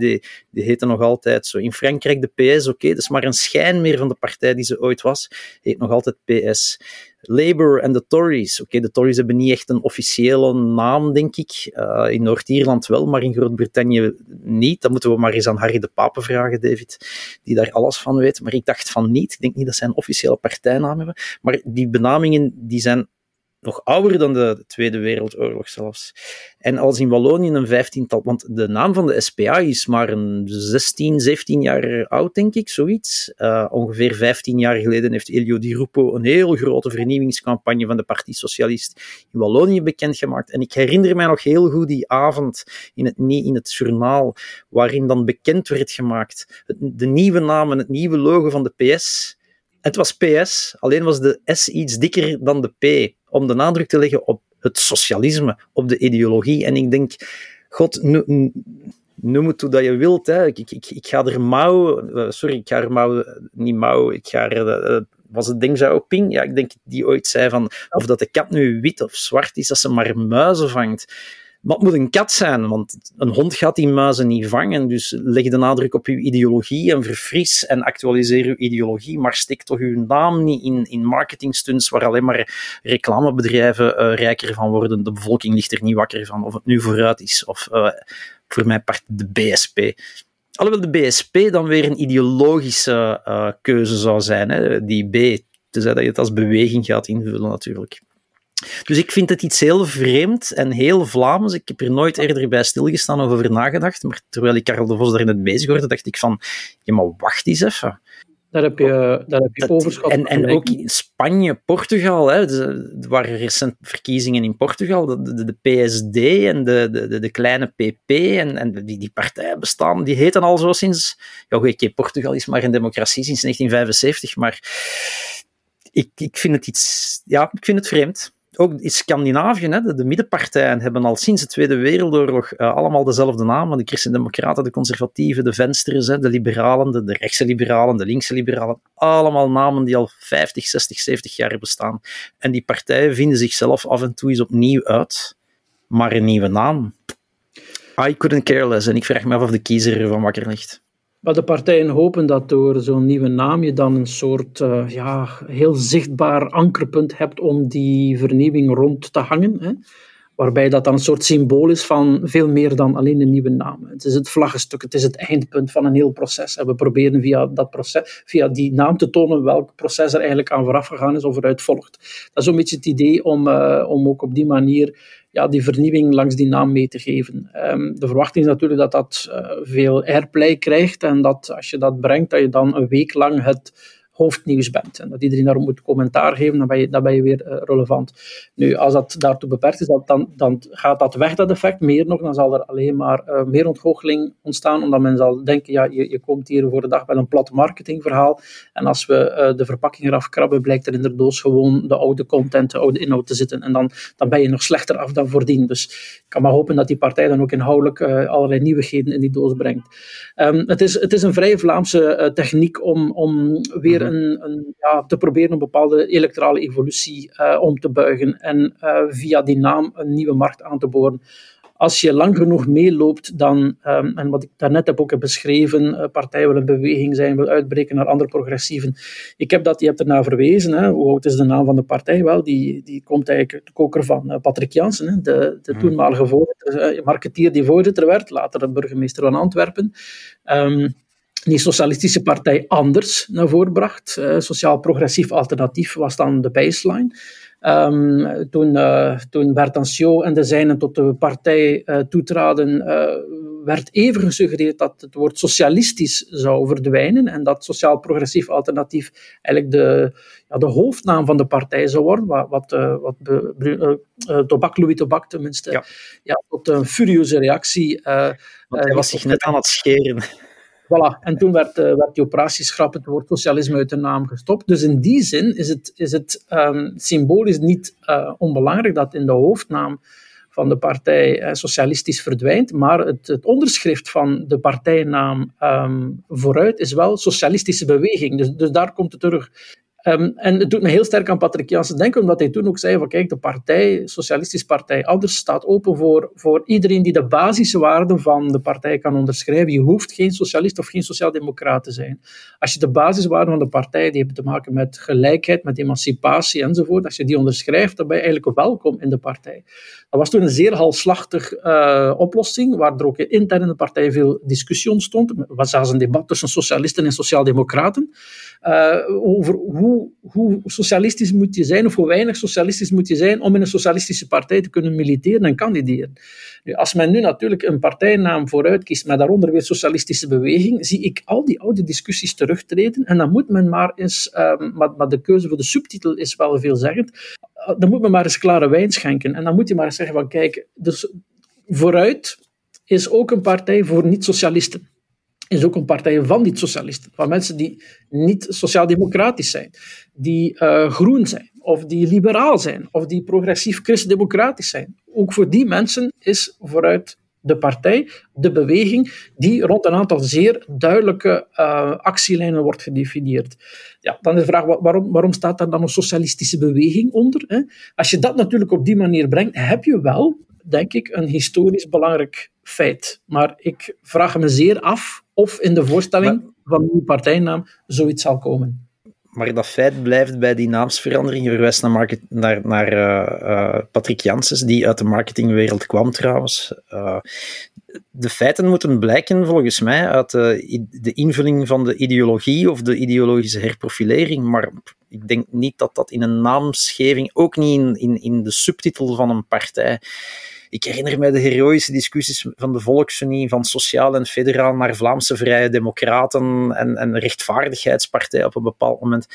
Speaker 3: die heten nog altijd zo. In Frankrijk de PS, oké, dat is maar een schijn meer van de partij die ze ooit was, heet nog altijd PS. Labour en de Tories. Oké, de Tories hebben niet echt een officiële naam, denk ik. Uh, in Noord-Ierland wel, maar in Groot-Brittannië niet. Dan moeten we maar eens aan Harry de Pape vragen, David, die daar alles van weet. Maar ik dacht van niet. Ik denk niet dat zij een officiële partijnaam hebben. Maar die benamingen die zijn nog ouder dan de Tweede Wereldoorlog zelfs. En als in Wallonië een vijftiental, want de naam van de SPA is maar een 16, 17 jaar oud, denk ik, zoiets. Uh, ongeveer 15 jaar geleden heeft Elio Di Rupo een heel grote vernieuwingscampagne van de Partie Socialist in Wallonië bekendgemaakt. En ik herinner mij nog heel goed die avond in het, in het journaal, waarin dan bekend werd gemaakt de nieuwe naam en het nieuwe logo van de PS. Het was PS, alleen was de S iets dikker dan de P om de nadruk te leggen op het socialisme, op de ideologie. En ik denk, god, noem het hoe dat je wilt. Hè. Ik, ik, ik, ga er mouw, eh, sorry, ik ga er mouw, niet mouw, ik ga er, uh, was het Deng Xiaoping? Ja, ik denk die ooit zei van, of dat de kat nu wit of zwart is, dat ze maar muizen vangt. Maar moet een kat zijn, want een hond gaat die muizen niet vangen. Dus leg de nadruk op uw ideologie en verfris en actualiseer uw ideologie. Maar stik toch uw naam niet in, in marketingstunts waar alleen maar reclamebedrijven uh, rijker van worden. De bevolking ligt er niet wakker van, of het nu vooruit is of uh, voor mijn part de BSP. Alhoewel de BSP dan weer een ideologische uh, keuze zou zijn, hè, die B. Tenzij dat je het als beweging gaat invullen natuurlijk. Dus ik vind het iets heel vreemd en heel Vlaams. Ik heb er nooit eerder bij stilgestaan of over nagedacht. Maar terwijl ik Karel de Vos daar net bezig hoorde, dacht ik van, ja, maar wacht eens even.
Speaker 2: Daar heb je, daar heb je overschot.
Speaker 3: En, en ook in Spanje, Portugal, hè, er waren recent verkiezingen in Portugal, de, de, de PSD en de, de, de, kleine PP en, en die, die partijen bestaan, die heten al zo sinds, ja oké, Portugal is maar een democratie sinds 1975, maar ik, ik vind het iets, ja, ik vind het vreemd ook in Scandinavië, hè, de, de, middenpartijen hebben al sinds de Tweede Wereldoorlog uh, allemaal dezelfde naam. De Christen-Democraten, de Conservatieven, de Vensters, hè, de Liberalen, de, de rechtse Liberalen, de linkse Liberalen. Allemaal namen die al 50, 60, 70 jaar bestaan. En die partijen vinden zichzelf af en toe eens opnieuw uit, maar een nieuwe naam. I couldn't care less. En ik vraag me af of de kiezer ervan wakker ligt.
Speaker 2: Maar de partijen hopen dat door zo'n nieuwe naam je dan een soort uh, ja, heel zichtbaar ankerpunt hebt om die vernieuwing rond te hangen. Hè? Waarbij dat dan een soort symbool is van veel meer dan alleen een nieuwe naam. Het is het vlaggenstuk, het is het eindpunt van een heel proces. En we proberen via, dat proces, via die naam te tonen welk proces er eigenlijk aan vooraf gegaan is of eruit volgt. Dat is een beetje het idee om, uh, om ook op die manier ja, die vernieuwing langs die naam mee te geven. Um, de verwachting is natuurlijk dat dat uh, veel airplay krijgt en dat als je dat brengt, dat je dan een week lang het hoofdnieuws bent. En dat iedereen daarop moet commentaar geven, dan ben je, dan ben je weer uh, relevant. Nu, als dat daartoe beperkt is, dan, dan gaat dat weg, dat effect. Meer nog, dan zal er alleen maar uh, meer ontgoocheling ontstaan, omdat men zal denken, ja, je, je komt hier voor de dag met een plat marketingverhaal. En als we uh, de verpakking eraf krabben, blijkt er in de doos gewoon de oude content, de oude inhoud te zitten. En dan, dan ben je nog slechter af dan voordien. Dus ik kan maar hopen dat die partij dan ook inhoudelijk allerlei nieuwigheden in die doos brengt. Um, het, is, het is een vrij Vlaamse techniek om, om weer. Een, een, ja, te proberen een bepaalde electorale evolutie uh, om te buigen en uh, via die naam een nieuwe markt aan te boren. Als je lang genoeg meeloopt, dan, um, en wat ik daarnet heb ook heb beschreven, uh, partij wil een beweging zijn, wil uitbreken naar andere progressieven. Ik heb dat, je hebt ernaar verwezen, hè, hoe oud is de naam van de partij? Wel, die, die komt eigenlijk de koker van Patrick Jansen, hè, de, de mhm. toenmalige voorzitter, marketeer die voorzitter werd, later de burgemeester van Antwerpen. Um, die socialistische partij anders naar voren bracht. Uh, Sociaal-progressief alternatief was dan de baseline. Um, toen, uh, toen en de zijnen tot de partij uh, toetraden, werd even gesuggereerd dat het woord socialistisch zou verdwijnen en dat sociaal-progressief alternatief eigenlijk de, ja, de hoofdnaam van de partij zou worden, wat, wat, wat Tobak, Louis Tobak tenminste, ja. ja. tot een furieuze reactie.
Speaker 3: Want hij was zich net aan het scheren.
Speaker 2: Voilà. En toen werd, uh, werd die operatie schrap het woord socialisme uit de naam gestopt. Dus in die zin is het, is het um, symbolisch niet uh, onbelangrijk dat in de hoofdnaam van de partij uh, socialistisch verdwijnt, maar het, het, onderschrift van de partijnaam um, vooruit is wel socialistische beweging. Dus, dus daar komt het terug. Um, en het doet me heel sterk aan Patrick Janssen denken, omdat hij toen ook zei van kijk, de partij, Socialistische Partij Anders, staat open voor, voor iedereen die de basiswaarden van de partij kan onderschrijven. Je hoeft geen socialist of geen sociaaldemocraat te zijn. Als je de basiswaarden van de partij, die hebben te maken met gelijkheid, met emancipatie enzovoort, als je die onderschrijft, dan ben je eigenlijk welkom in de partij. Dat was toen een zeer halslachtig uh, oplossing, waar er ook intern in de partij veel discussie ontstond. Er was zelfs een debat tussen socialisten en sociaaldemocraten uh, over hoe hoe, socialistisch moet je zijn, of hoe weinig socialistisch moet je zijn om in een socialistische partij te kunnen militeren en kandideren. Nu, als men nu natuurlijk een partijnaam vooruit kiest, met daaronder weer socialistische beweging, zie ik al die oude discussies terugtreden. En dan moet men maar eens, um, maar, maar, de keuze voor de subtitel is wel veelzeggend, uh, dan moet men maar eens klare wijn schenken. En dan moet je maar eens zeggen van, kijk, dus vooruit is ook een partij voor niet-socialisten is ook een partij van niet-socialisten, van mensen die niet sociaal-democratisch zijn, die uh, groen zijn, of die liberaal zijn, of die progressief christendemocratisch zijn. Ook voor die mensen is vooruit de partij, de beweging, die rond een aantal zeer duidelijke uh, actielijnen wordt gedefinieerd. Ja, dan is de vraag, waarom, waarom staat daar dan een socialistische beweging onder? Hè? Als je dat natuurlijk op die manier brengt, heb je wel, denk ik, een historisch belangrijk feit. Maar ik vraag me zeer af of in de voorstelling van die partijnaam zoiets zal komen.
Speaker 3: Maar dat feit blijft bij die naamsverandering. Je verwijst naar, market, naar, naar uh, uh, Patrick Janssens, die uit de marketingwereld kwam trouwens. Uh, de feiten moeten blijken, volgens mij, uit de, de invulling van de ideologie of de ideologische herprofilering. Maar ik denk niet dat dat in een naamsgeving, ook niet in, in, in de subtitel van een partij, ik herinner mij de heroïsche discussies van de Volksunie, van Sociaal en Federaal naar Vlaamse Vrije Democraten en, en Rechtvaardigheidspartij op een bepaald moment.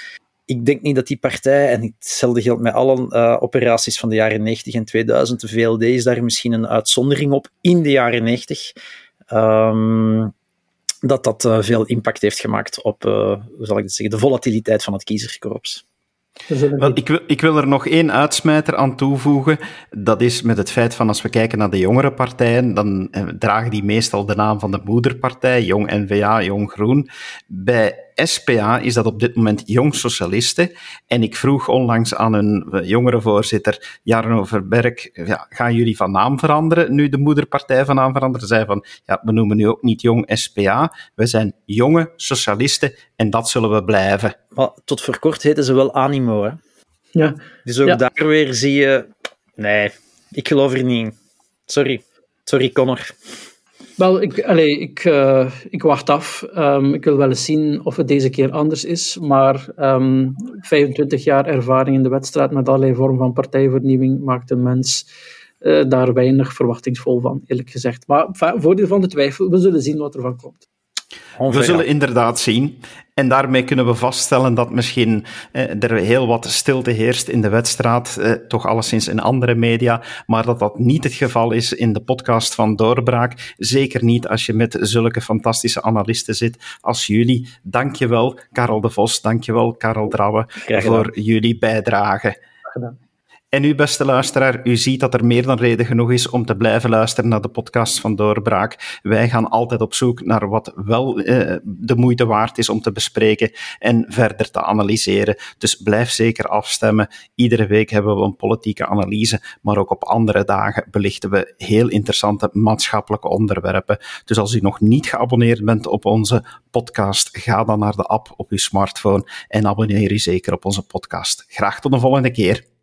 Speaker 3: Ik denk niet dat die partij, en hetzelfde geldt met alle uh, operaties van de jaren 90 en 2000, de VLD is daar misschien een uitzondering op in de jaren 90. Um, ehm, dat dat uh, veel impact heeft gemaakt op, uh, hoe zal ik het zeggen, de volatiliteit van het kiezerskorps.
Speaker 1: Wel, ik, wil, ik wil er nog één uitsmijter aan toevoegen. Dat is met het feit van als we kijken naar de jongere partijen, dan eh, dragen die meestal de naam van de moederpartij, Jong NVA, Jong Groen. Bij SPA is dat op dit moment Jong Socialisten. En ik vroeg onlangs aan hun eh, jongere voorzitter, Jarno Verberg, ja, gaan jullie van naam veranderen nu de moederpartij van naam verandert? Zij van, ja, we noemen nu ook niet Jong SPA, we zijn jonge socialisten en dat zullen we blijven.
Speaker 3: Maar tot voor kort heten ze wel Animo, hè?
Speaker 2: Ja.
Speaker 3: Dus ook daar weer zie je, nee, ik geloof er niet in. Sorry. Sorry, Connor.
Speaker 2: Wel, ik, ik, uh, ik wacht af. Um, ik wil wel eens zien of het deze keer anders is. Maar um, ehm, 25 jaar ervaring in de wedstrijd met allerlei vormen van partijvernieuwing maakt een mens uh, daar weinig verwachtingsvol van, eerlijk gezegd. Maar voordeel van de twijfel, we zullen zien wat er van komt.
Speaker 1: We zullen inderdaad zien. En daarmee kunnen we vaststellen dat misschien eh, er heel wat stilte heerst in de wedstrijd, eh, toch alleszins in andere media, maar dat dat niet het geval is in de podcast van Doorbraak. Zeker niet als je met zulke fantastische analisten zit als jullie. Dankjewel, Karel de Vos. Dankjewel, Karel Drouwe, voor jullie bijdrage. En u, beste luisteraar, u ziet dat er meer dan reden genoeg is om te blijven luisteren naar de podcast van Doorbraak. Wij gaan altijd op zoek naar wat wel eh, de moeite waard is om te bespreken en verder te analyseren. Dus blijf zeker afstemmen. Iedere week hebben we een politieke analyse, maar ook op andere dagen belichten we heel interessante maatschappelijke onderwerpen. Dus als u nog niet geabonneerd bent op onze podcast, ga dan naar de app op uw smartphone en abonneer u zeker op onze podcast. Graag tot de volgende keer.